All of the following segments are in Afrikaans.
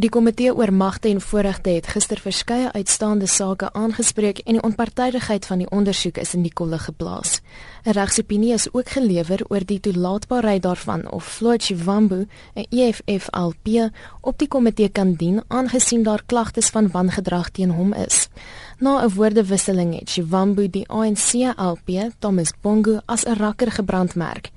Die komitee oor magte en voorregte het gister verskeie uitstaande sake aangespreek en die onpartydigheid van die ondersoek is in die kolle geplaas. 'n Regsopinie is ook gelewer oor die toelaatbaarheid daarvan of Floyd Shivambu, 'n EFF-LP, op die komitee kan dien aangesien daar klagtes van wangedrag teen hom is. Na 'n woordewisseling het Shivambu die ANC-LP, Thomas Bongo, as 'n rakker gebrandmerk.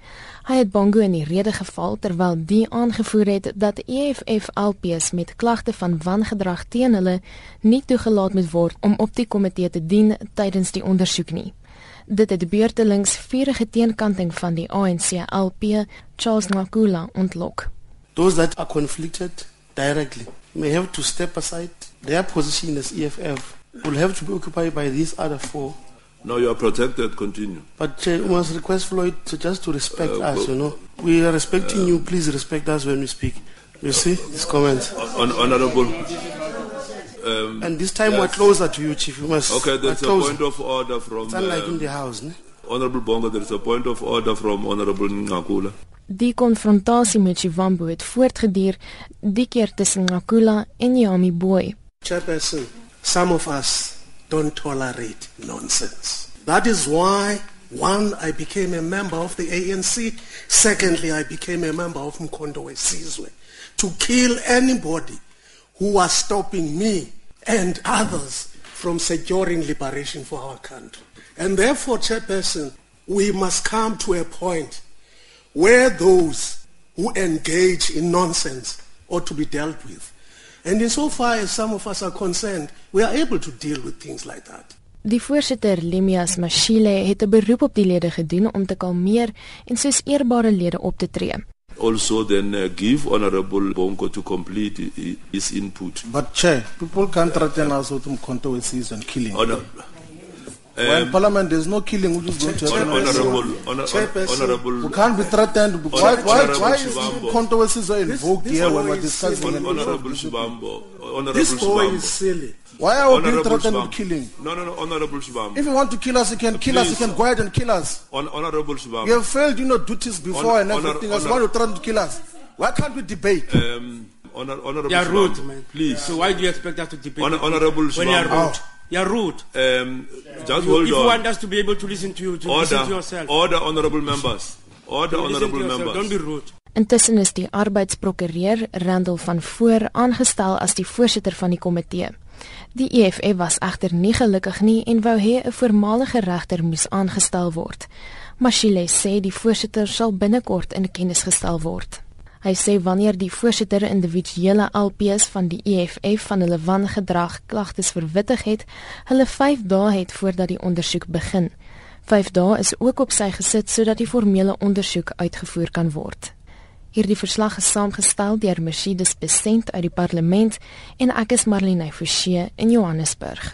Hy het Bongo in die rede geval terwyl die aangevoer het dat EFF LPs met klagte van wangedrag teen hulle nie toegelaat moet word om op die komitee te dien tydens die ondersoek nie. Dit het beurtelings vurige teenkanting van die ANC LP Charles Nkula ontlok. Those that are conflicted directly may have to step aside. Their position as EFF will have to be occupied by these other four No, you are protected. Continue. But uh, we must request Floyd to just to respect uh, us. You know, we are respecting uh, you. Please respect us when we speak. You see his comments. On, honorable. Um, and this time yes. we're closer to you, Chief. You must. Okay, there's a point of order from. It's unlike um, in the house, ne? Honorable Bongo, there is a point of order from Honorable Ngakula. Die konfrontasie met Chivambu het voortgeduur, die keer tussen Ngakula en Yami Boy. Chairperson, some of us don't tolerate nonsense. That is why, one, I became a member of the ANC. Secondly, I became a member of Mkondo Sizwe to kill anybody who was stopping me and others from securing liberation for our country. And therefore, Chairperson, we must come to a point where those who engage in nonsense ought to be dealt with. And insofar as some of us are concerned, we are able to deal with things like that. Die voorsitter Lemias Mashile het 'n beroep op die lede gedoen om te kalmeer en soos eerbare lede op te tree. Also then uh, give honorable Bongo to complete his input. But chair, people can't threaten us with Mkonto with season killing. Honor, um, well, in Parliament, there's no killing which is going to happen. Honorable, honor, honorable, we can't be threatened. Why, why, why is controversies are invoked here when we're discussing? Honorable Shibambo, honorable this boy is silly. Why are we being threatened with killing? No, no, no, Honorable Shibambo. If you want to kill us, you can kill Please. us. You can go ahead and kill us. Hon honorable Shibambo. You have failed, you know, duties before Hon and everything. Honor, as one who threatened to kill us. Why can't we debate? Um, honor, honorable You're rude, man. Please. So why do you expect us to debate? Honor, honorable When you're rude. You're rude. Um, just hold if on. you want us to be able to listen to you, to order, listen to yourself. Order, honorable members. Order, honorable members. Don't be rude. Intussen is die arbeidsprokureur Randall van Voor aangestel as die voorsitter van die komitee. Die EFF was egter nie gelukkig nie en wou hê 'n voormalige regter moes aangestel word. Mashile sê die voorsitter sal binnekort in kennis gestel word. Hy sê wanneer die voorsitter individuele LPs van die EFF van hulle wangedrag klagtes verwittig het, hulle 5 dae het voordat die ondersoek begin. 5 dae is ook op sy gesit sodat die formele ondersoek uitgevoer kan word. Hierdie verslag is saamgestel deur Mercedes Besent uit die parlement en ek is Marlene Forsie in Johannesburg.